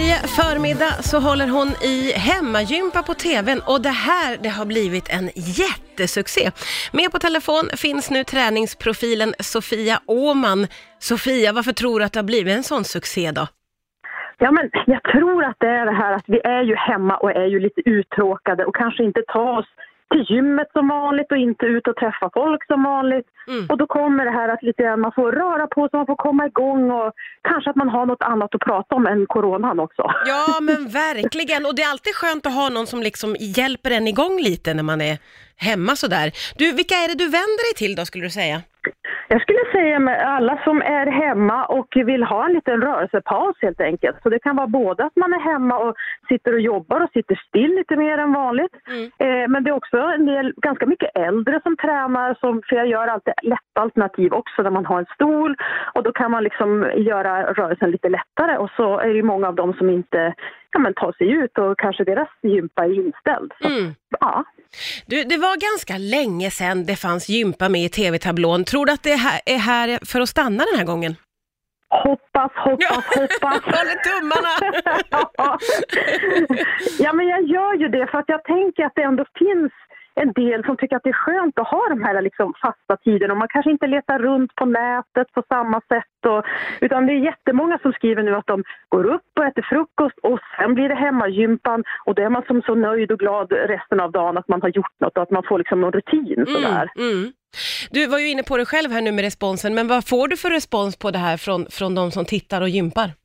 Varje förmiddag så håller hon i hemmagympa på TVn och det här det har blivit en jättesuccé. Med på telefon finns nu träningsprofilen Sofia Åman. Sofia, varför tror du att det har blivit en sån succé då? Ja, men jag tror att det är det här att vi är ju hemma och är ju lite uttråkade och kanske inte tar oss till gymmet som vanligt och inte ut och träffa folk som vanligt. Mm. Och då kommer det här att lite man får röra på sig, man får komma igång och kanske att man har något annat att prata om än coronan också. Ja, men verkligen. Och det är alltid skönt att ha någon som liksom hjälper en igång lite när man är hemma sådär. Du, vilka är det du vänder dig till då, skulle du säga? Jag skulle säga med alla som är hemma och vill ha en liten rörelsepaus helt enkelt. Så det kan vara både att man är hemma och sitter och jobbar och sitter still lite mer än vanligt. Mm. Eh, men det är också en del, ganska mycket äldre som tränar, som, för jag gör alltid lätta alternativ också där man har en stol och då kan man liksom göra rörelsen lite lättare och så är det ju många av dem som inte ja, men tar sig ut och kanske deras gympa är inställd. Så, Mm. ja. Du, det var ganska länge sedan det fanns gympa med i TV-tablån. Tror du att det här är här för att stanna den här gången? Hoppas, hoppas, hoppas. Håller tummarna! Ja. ja, men jag gör ju det för att jag tänker att det ändå finns en del som tycker att det är skönt att ha de här liksom fasta tiderna och man kanske inte letar runt på nätet på samma sätt. Och, utan det är jättemånga som skriver nu att de går upp och äter frukost och sen blir det hemmagympan och då är man som så nöjd och glad resten av dagen att man har gjort något och att man får liksom någon rutin sådär. Mm, mm. Du var ju inne på det själv här nu med responsen, men vad får du för respons på det här från, från de som tittar och gympar?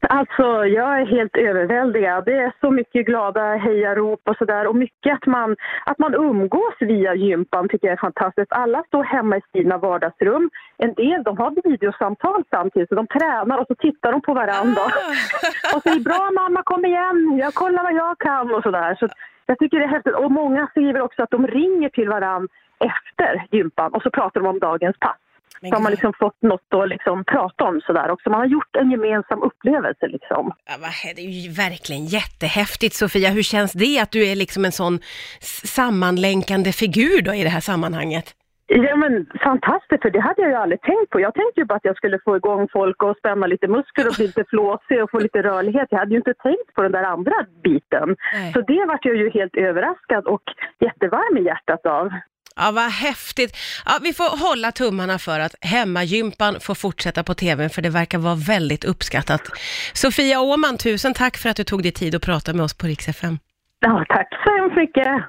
Alltså, jag är helt överväldigad. Det är så mycket glada hejarop och sådär och mycket att man, att man umgås via gympan tycker jag är fantastiskt. Alla står hemma i sina vardagsrum. En del de har videosamtal samtidigt, så de tränar och så tittar de på varandra. Ah! Och säger bra mamma kom igen, jag kollar vad jag kan och sådär. Så jag tycker det är häftigt. Och många skriver också att de ringer till varandra efter gympan och så pratar de om dagens pass. Men har man liksom fått något att liksom prata om sådär också. Man har gjort en gemensam upplevelse liksom. Ja, det är ju verkligen jättehäftigt Sofia. Hur känns det att du är liksom en sån sammanlänkande figur då i det här sammanhanget? Ja men fantastiskt, för det hade jag ju aldrig tänkt på. Jag tänkte ju bara att jag skulle få igång folk och spänna lite muskler och bli lite flåsig och få lite rörlighet. Jag hade ju inte tänkt på den där andra biten. Nej. Så det vart jag ju helt överraskad och jättevarm i hjärtat av. Ja, vad häftigt. Ja, vi får hålla tummarna för att hemmagympan får fortsätta på TVn, för det verkar vara väldigt uppskattat. Sofia Åman, tusen tack för att du tog dig tid att prata med oss på Rix FM. Ja, tack så hemskt mycket.